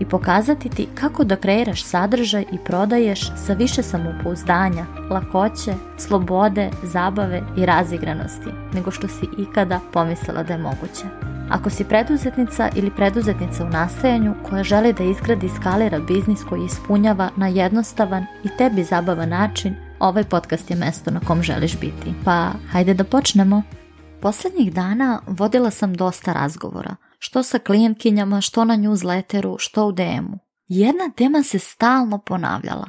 i pokazati ti kako da kreiraš sadržaj i prodaješ sa više samopouzdanja, lakoće, slobode, zabave i razigranosti nego što si ikada pomislila da je moguće. Ako si preduzetnica ili preduzetnica u nastajanju koja želi da izgradi i skalira biznis koji ispunjava na jednostavan i tebi zabavan način, ovaj podcast je mesto na kom želiš biti. Pa hajde da počnemo! Poslednjih dana vodila sam dosta razgovora – što sa klijentkinjama, što na newsletteru, što u DM-u. Jedna tema se stalno ponavljala.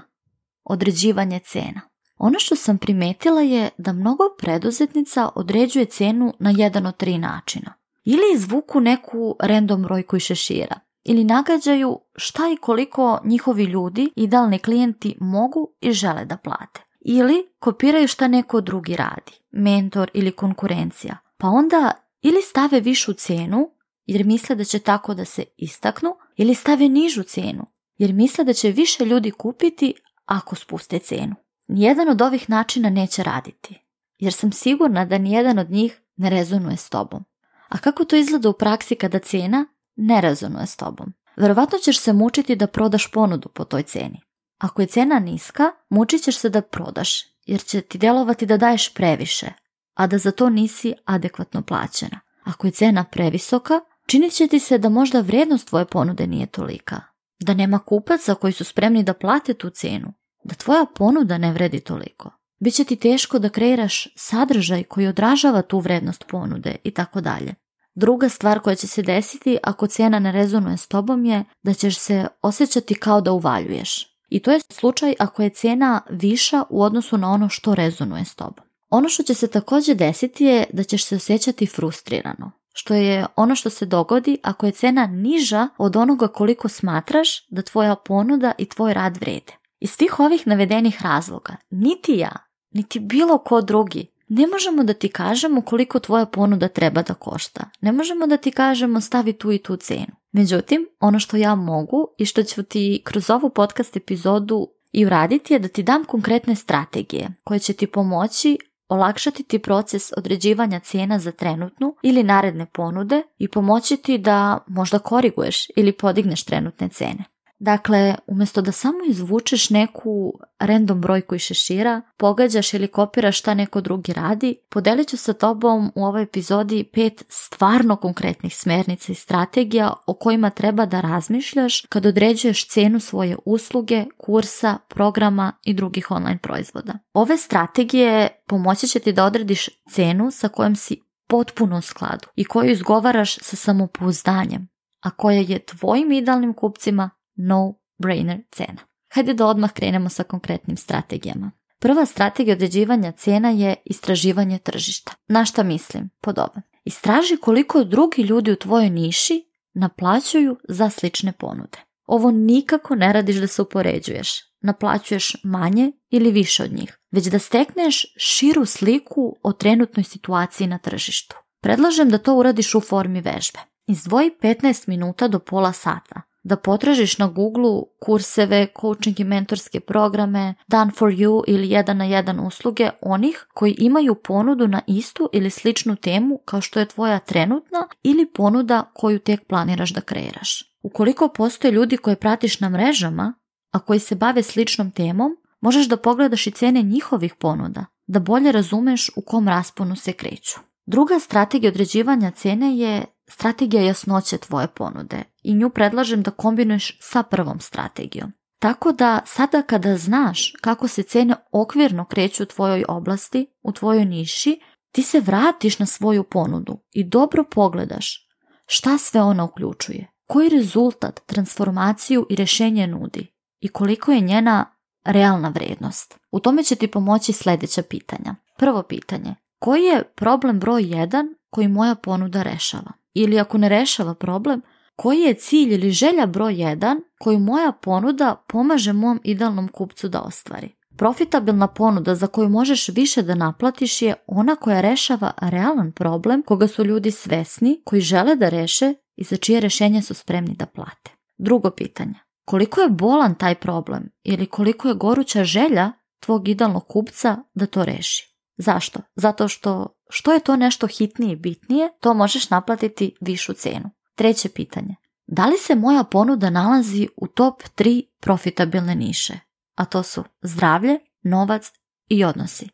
Određivanje cena. Ono što sam primetila je da mnogo preduzetnica određuje cenu na jedan od tri načina. Ili izvuku neku random brojku i šešira, ili nagađaju šta i koliko njihovi ljudi, idealni klijenti, mogu i žele da plate. Ili kopiraju šta neko drugi radi, mentor ili konkurencija, pa onda ili stave višu cenu, jer misle da će tako da se istaknu ili stave nižu cijenu jer misle da će više ljudi kupiti ako spuste cijenu. Nijedan od ovih načina neće raditi jer sam sigurna da nijedan od njih ne rezonuje s tobom. A kako to izgleda u praksi kada cijena ne rezonuje s tobom? Verovatno ćeš se mučiti da prodaš ponudu po toj cijeni. Ako je cijena niska, mučit ćeš se da prodaš, jer će ti djelovati da daješ previše, a da za to nisi adekvatno plaćena. Ako je cijena previsoka, Činit će ti se da možda vrijednost tvoje ponude nije tolika, da nema kupaca koji su spremni da plate tu cijenu, da tvoja ponuda ne vredi toliko. Biće ti teško da kreiraš sadržaj koji odražava tu vrednost ponude i tako dalje. Druga stvar koja će se desiti ako cijena ne rezonuje s tobom je da ćeš se osjećati kao da uvaljuješ. I to je slučaj ako je cijena viša u odnosu na ono što rezonuje s tobom. Ono što će se također desiti je da ćeš se osjećati frustrirano što je ono što se dogodi ako je cena niža od onoga koliko smatraš da tvoja ponuda i tvoj rad vrede. Iz svih ovih navedenih razloga, niti ja, niti bilo ko drugi, ne možemo da ti kažemo koliko tvoja ponuda treba da košta. Ne možemo da ti kažemo stavi tu i tu cenu. Međutim, ono što ja mogu i što ću ti kroz ovu podcast epizodu i uraditi je da ti dam konkretne strategije koje će ti pomoći olakšati ti proces određivanja cijena za trenutnu ili naredne ponude i pomoći ti da možda koriguješ ili podigneš trenutne cijene. Dakle, umjesto da samo izvučeš neku random brojku i šešira, pogađaš ili kopiraš šta neko drugi radi, podelit ću sa tobom u ovoj epizodi pet stvarno konkretnih smernica i strategija o kojima treba da razmišljaš kad određuješ cenu svoje usluge, kursa, programa i drugih online proizvoda. Ove strategije pomoći će ti da odrediš cenu sa kojom si potpuno u skladu i koju izgovaraš sa samopouzdanjem, a koja je tvojim idealnim kupcima no-brainer cena. Hajde da odmah krenemo sa konkretnim strategijama. Prva strategija određivanja cena je istraživanje tržišta. Na šta mislim? Podobno. Istraži koliko drugi ljudi u tvojoj niši naplaćuju za slične ponude. Ovo nikako ne radiš da se upoređuješ. Naplaćuješ manje ili više od njih, već da stekneš širu sliku o trenutnoj situaciji na tržištu. Predlažem da to uradiš u formi vežbe. Izdvoji 15 minuta do pola sata da potražiš na Google kurseve, coaching i mentorske programe, done for you ili jedan na jedan usluge onih koji imaju ponudu na istu ili sličnu temu kao što je tvoja trenutna ili ponuda koju tek planiraš da kreiraš. Ukoliko postoje ljudi koje pratiš na mrežama, a koji se bave sličnom temom, možeš da pogledaš i cene njihovih ponuda, da bolje razumeš u kom rasponu se kreću. Druga strategija određivanja cene je Strategija jasnoće tvoje ponude i nju predlažem da kombinuješ sa prvom strategijom. Tako da sada kada znaš kako se cene okvirno kreću u tvojoj oblasti, u tvojoj niši, ti se vratiš na svoju ponudu i dobro pogledaš šta sve ona uključuje, koji rezultat, transformaciju i rješenje nudi i koliko je njena realna vrednost. U tome će ti pomoći sljedeća pitanja. Prvo pitanje, koji je problem broj 1 koji moja ponuda rešava? ili ako ne rešava problem, koji je cilj ili želja broj 1 koju moja ponuda pomaže mom idealnom kupcu da ostvari. Profitabilna ponuda za koju možeš više da naplatiš je ona koja rešava realan problem koga su ljudi svesni, koji žele da reše i za čije rešenje su spremni da plate. Drugo pitanje. Koliko je bolan taj problem ili koliko je goruća želja tvog idealnog kupca da to reši? Zašto? Zato što što je to nešto hitnije i bitnije, to možeš naplatiti višu cenu. Treće pitanje. Da li se moja ponuda nalazi u top 3 profitabilne niše? A to su zdravlje, novac i odnosi.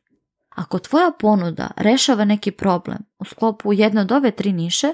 Ako tvoja ponuda rešava neki problem u sklopu jedne od ove tri niše,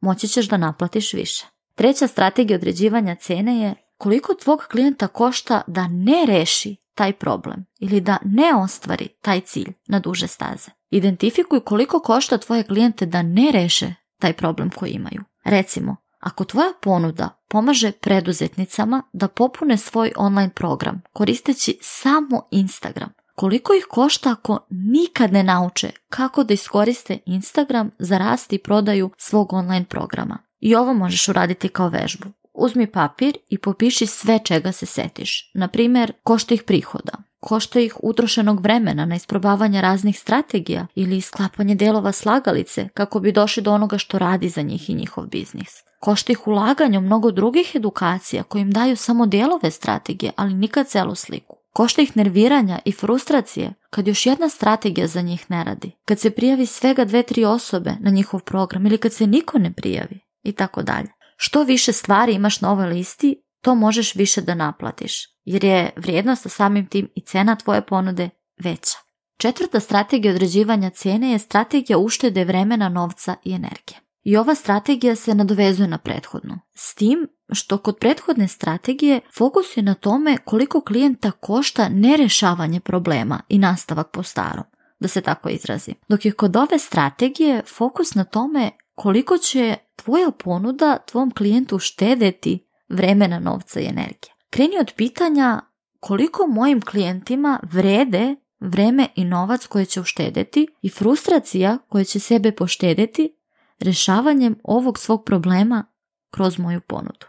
moći ćeš da naplatiš više. Treća strategija određivanja cene je koliko tvog klijenta košta da ne reši taj problem ili da ne ostvari taj cilj na duže staze. Identifikuj koliko košta tvoje klijente da ne reše taj problem koji imaju. Recimo, ako tvoja ponuda pomaže preduzetnicama da popune svoj online program koristeći samo Instagram, koliko ih košta ako nikad ne nauče kako da iskoriste Instagram za rast i prodaju svog online programa? I ovo možeš uraditi kao vežbu. Uzmi papir i popiši sve čega se setiš. Na primjer, košta ih prihoda, košta ih utrošenog vremena na isprobavanje raznih strategija ili sklapanje delova slagalice kako bi došli do onoga što radi za njih i njihov biznis. Košta ih ulaganje u mnogo drugih edukacija koji im daju samo delove strategije, ali nikad celu sliku. Košta ih nerviranja i frustracije kad još jedna strategija za njih ne radi, kad se prijavi svega dve, tri osobe na njihov program ili kad se niko ne prijavi i tako dalje. Što više stvari imaš na ovoj listi, to možeš više da naplatiš, jer je vrijednost sa samim tim i cena tvoje ponude veća. Četvrta strategija određivanja cijene je strategija uštede vremena, novca i energije. I ova strategija se nadovezuje na prethodnu, s tim što kod prethodne strategije fokus je na tome koliko klijenta košta nerešavanje problema i nastavak po starom, da se tako izrazi. Dok je kod ove strategije fokus na tome koliko će tvoja ponuda tvom klijentu štedeti vremena, novca i energije. Kreni od pitanja koliko mojim klijentima vrede vreme i novac koje će uštedeti i frustracija koje će sebe poštedeti rešavanjem ovog svog problema kroz moju ponudu.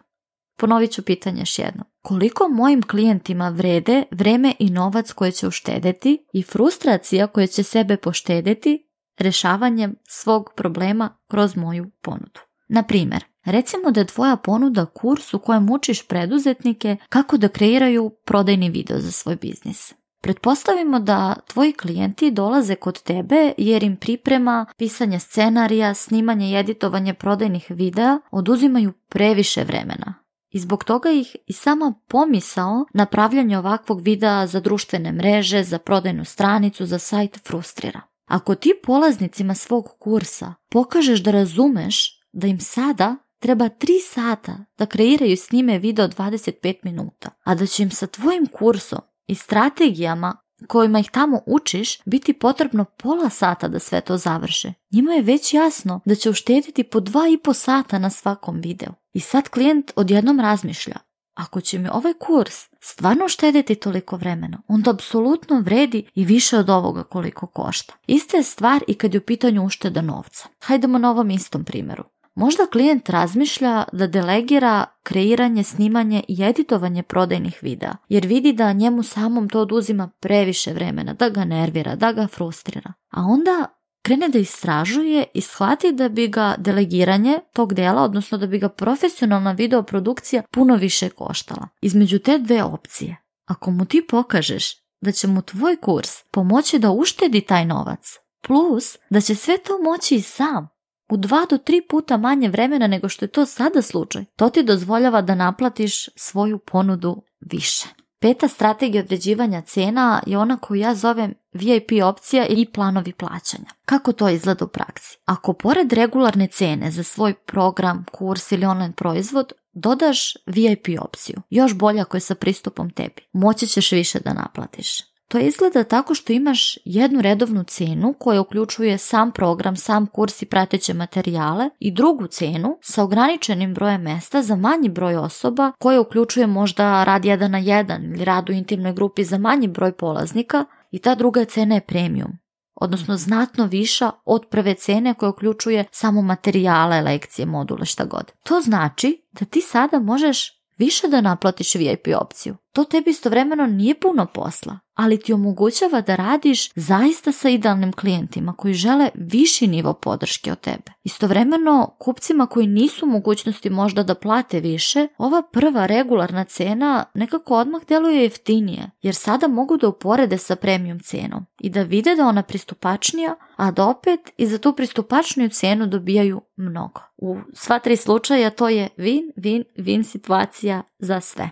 Ponovit ću pitanje još jedno. Koliko mojim klijentima vrede vreme i novac koje će uštedeti i frustracija koje će sebe poštedeti rješavanjem svog problema kroz moju ponudu. Na primjer, recimo da je tvoja ponuda kurs u kojem učiš preduzetnike kako da kreiraju prodajni video za svoj biznis. Pretpostavimo da tvoji klijenti dolaze kod tebe jer im priprema, pisanje scenarija, snimanje i editovanje prodajnih videa oduzimaju previše vremena. I zbog toga ih i sama pomisao napravljanje ovakvog videa za društvene mreže, za prodajnu stranicu, za sajt frustrira. Ako ti polaznicima svog kursa pokažeš da razumeš da im sada treba 3 sata da kreiraju s njime video 25 minuta, a da će im sa tvojim kursom i strategijama kojima ih tamo učiš biti potrebno pola sata da sve to završe. Njima je već jasno da će uštediti po 2,5 sata na svakom videu. I sad klijent odjednom razmišlja, ako će mi ovaj kurs stvarno štediti toliko vremena, onda apsolutno vredi i više od ovoga koliko košta. Ista je stvar i kad je u pitanju ušteda novca. Hajdemo na ovom istom primjeru. Možda klijent razmišlja da delegira kreiranje, snimanje i editovanje prodajnih videa, jer vidi da njemu samom to oduzima previše vremena, da ga nervira, da ga frustrira. A onda krene da istražuje i shvati da bi ga delegiranje tog dela, odnosno da bi ga profesionalna videoprodukcija puno više koštala. Između te dve opcije, ako mu ti pokažeš da će mu tvoj kurs pomoći da uštedi taj novac, plus da će sve to moći i sam, u dva do tri puta manje vremena nego što je to sada slučaj, to ti dozvoljava da naplatiš svoju ponudu više. Peta strategija određivanja cena je ona koju ja zovem VIP opcija i planovi plaćanja. Kako to izgleda u praksi? Ako pored regularne cene za svoj program, kurs ili online proizvod dodaš VIP opciju, još bolja ako je sa pristupom tebi, moći ćeš više da naplatiš. To izgleda tako što imaš jednu redovnu cenu koja uključuje sam program, sam kurs i prateće materijale i drugu cenu sa ograničenim brojem mesta za manji broj osoba koja uključuje možda rad 1 na jedan ili rad u intimnoj grupi za manji broj polaznika i ta druga cena je premium odnosno znatno viša od prve cene koja uključuje samo materijale, lekcije, module, šta god. To znači da ti sada možeš više da naplatiš VIP opciju to tebi istovremeno nije puno posla, ali ti omogućava da radiš zaista sa idealnim klijentima koji žele viši nivo podrške od tebe. Istovremeno, kupcima koji nisu u mogućnosti možda da plate više, ova prva regularna cena nekako odmah deluje jeftinije, jer sada mogu da uporede sa premium cenom i da vide da ona pristupačnija, a da opet i za tu pristupačniju cenu dobijaju mnogo. U sva tri slučaja to je win, win, win situacija za sve.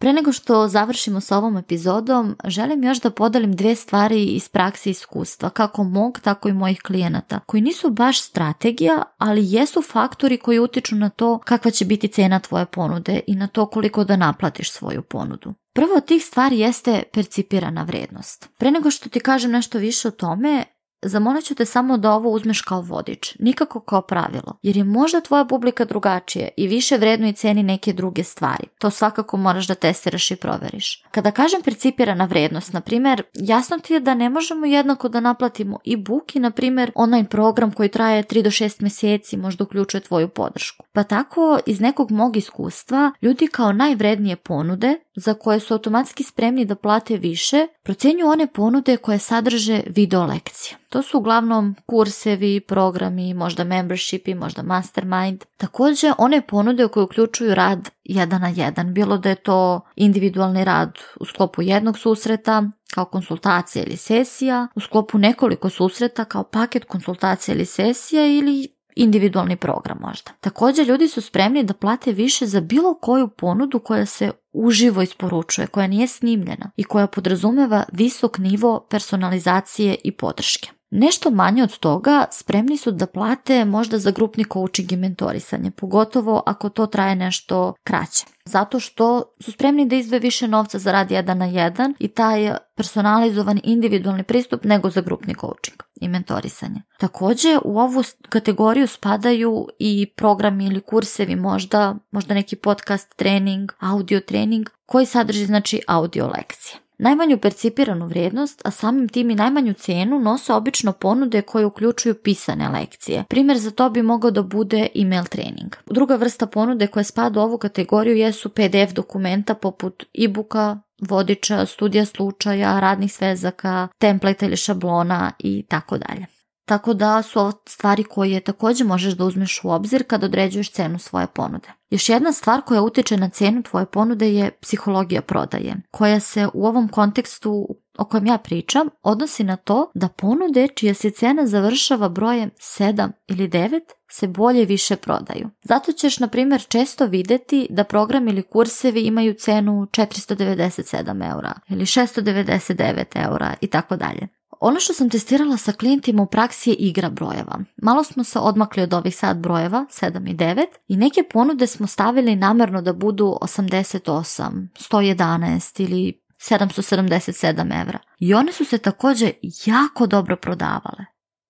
Pre nego što završimo s ovom epizodom, želim još da podelim dve stvari iz prakse iskustva, kako mog, tako i mojih klijenata, koji nisu baš strategija, ali jesu faktori koji utiču na to kakva će biti cena tvoje ponude i na to koliko da naplatiš svoju ponudu. Prva od tih stvari jeste percipirana vrednost. Pre nego što ti kažem nešto više o tome, Zamolit ću te samo da ovo uzmeš kao vodič, nikako kao pravilo, jer je možda tvoja publika drugačija i više vredno i ceni neke druge stvari. To svakako moraš da testiraš i proveriš. Kada kažem principirana vrednost, na primjer, jasno ti je da ne možemo jednako da naplatimo i buki, na primjer, online program koji traje 3 do 6 mjeseci možda uključuje tvoju podršku. Pa tako, iz nekog mog iskustva, ljudi kao najvrednije ponude, za koje su automatski spremni da plate više, procenju one ponude koje sadrže video lekcije. To su uglavnom kursevi, programi, možda membershipi, možda mastermind. Također one ponude koje uključuju rad jedan na jedan, bilo da je to individualni rad u sklopu jednog susreta, kao konsultacija ili sesija, u sklopu nekoliko susreta kao paket konsultacija ili sesija ili individualni program možda. Također ljudi su spremni da plate više za bilo koju ponudu koja se uživo isporučuje, koja nije snimljena i koja podrazumeva visok nivo personalizacije i podrške. Nešto manje od toga spremni su da plate možda za grupni coaching i mentorisanje, pogotovo ako to traje nešto kraće. Zato što su spremni da izve više novca za rad jedan na jedan i taj personalizovan individualni pristup nego za grupni coaching i mentorisanje. Također u ovu kategoriju spadaju i programi ili kursevi možda, možda neki podcast trening, audio trening koji sadrži znači audio lekcije. Najmanju percipiranu vrijednost, a samim tim i najmanju cijenu nose obično ponude koje uključuju pisane lekcije. Primjer za to bi mogao da bude email trening. Druga vrsta ponude koja spada u ovu kategoriju jesu PDF dokumenta poput e-booka, vodiča, studija slučaja, radnih svezaka, template ili šablona i tako dalje. Tako da su ovo stvari koje također možeš da uzmeš u obzir kad određuješ cenu svoje ponude. Još jedna stvar koja utječe na cenu tvoje ponude je psihologija prodaje, koja se u ovom kontekstu o kojem ja pričam odnosi na to da ponude čija se cena završava brojem 7 ili 9 se bolje više prodaju. Zato ćeš, na primjer, često vidjeti da program ili kursevi imaju cenu 497 eura ili 699 eura i tako dalje. Ono što sam testirala sa klijentima u praksi je igra brojeva. Malo smo se odmakli od ovih sad brojeva, 7 i 9, i neke ponude smo stavili namjerno da budu 88, 111 ili 777 evra. I one su se također jako dobro prodavale,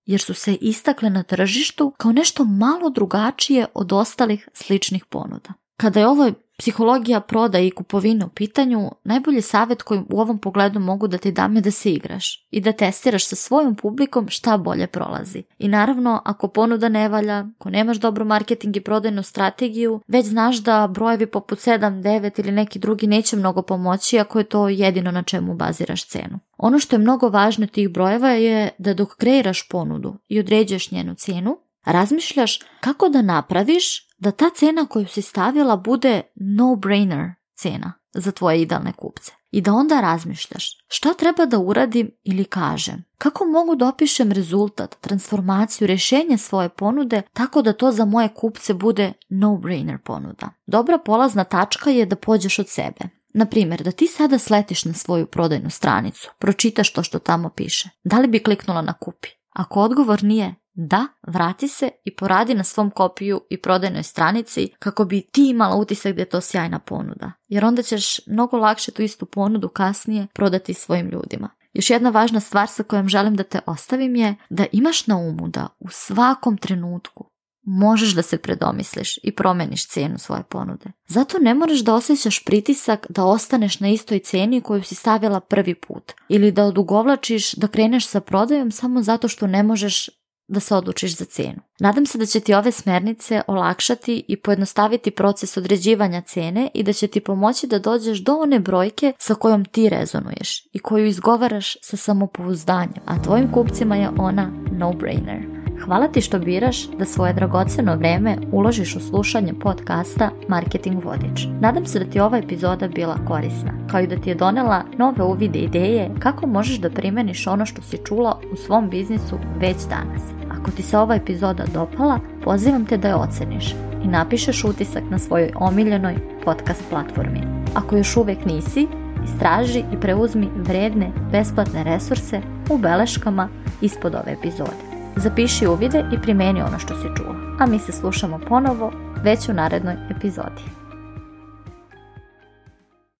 jer su se istakle na tržištu kao nešto malo drugačije od ostalih sličnih ponuda. Kada je ovoj psihologija prodaje i kupovina u pitanju, najbolji savjet koji u ovom pogledu mogu da ti dame je da se igraš i da testiraš sa svojom publikom šta bolje prolazi. I naravno, ako ponuda ne valja, ako nemaš dobro marketing i prodajnu strategiju, već znaš da brojevi poput 7, 9 ili neki drugi neće mnogo pomoći ako je to jedino na čemu baziraš cenu. Ono što je mnogo važno tih brojeva je da dok kreiraš ponudu i određuješ njenu cijenu, razmišljaš kako da napraviš da ta cena koju si stavila bude no-brainer cena za tvoje idealne kupce. I da onda razmišljaš šta treba da uradim ili kažem. Kako mogu da opišem rezultat, transformaciju, rješenje svoje ponude tako da to za moje kupce bude no-brainer ponuda. Dobra polazna tačka je da pođeš od sebe. Na primjer, da ti sada sletiš na svoju prodajnu stranicu, pročitaš to što tamo piše. Da li bi kliknula na kupi? Ako odgovor nije da, vrati se i poradi na svom kopiju i prodajnoj stranici kako bi ti imala utisak da je to sjajna ponuda. Jer onda ćeš mnogo lakše tu istu ponudu kasnije prodati svojim ljudima. Još jedna važna stvar sa kojom želim da te ostavim je da imaš na umu da u svakom trenutku možeš da se predomisliš i promeniš cijenu svoje ponude. Zato ne moraš da osjećaš pritisak da ostaneš na istoj cijeni koju si stavila prvi put ili da odugovlačiš da kreneš sa prodajom samo zato što ne možeš da se odlučiš za cenu. Nadam se da će ti ove smernice olakšati i pojednostaviti proces određivanja cene i da će ti pomoći da dođeš do one brojke sa kojom ti rezonuješ i koju izgovaraš sa samopouzdanjem, a tvojim kupcima je ona no-brainer. Hvala ti što biraš da svoje dragoceno vreme uložiš u slušanje podcasta Marketing Vodič. Nadam se da ti ova epizoda bila korisna, kao i da ti je donela nove uvide ideje kako možeš da primeniš ono što si čula u svom biznisu već danas. Ako ti se ova epizoda dopala, pozivam te da je oceniš i napišeš utisak na svojoj omiljenoj podcast platformi. Ako još uvijek nisi, istraži i preuzmi vredne, besplatne resurse u beleškama ispod ove epizode. Zapiši uvide i primeni ono što si čuo, a mi se slušamo ponovo već u narednoj epizodi.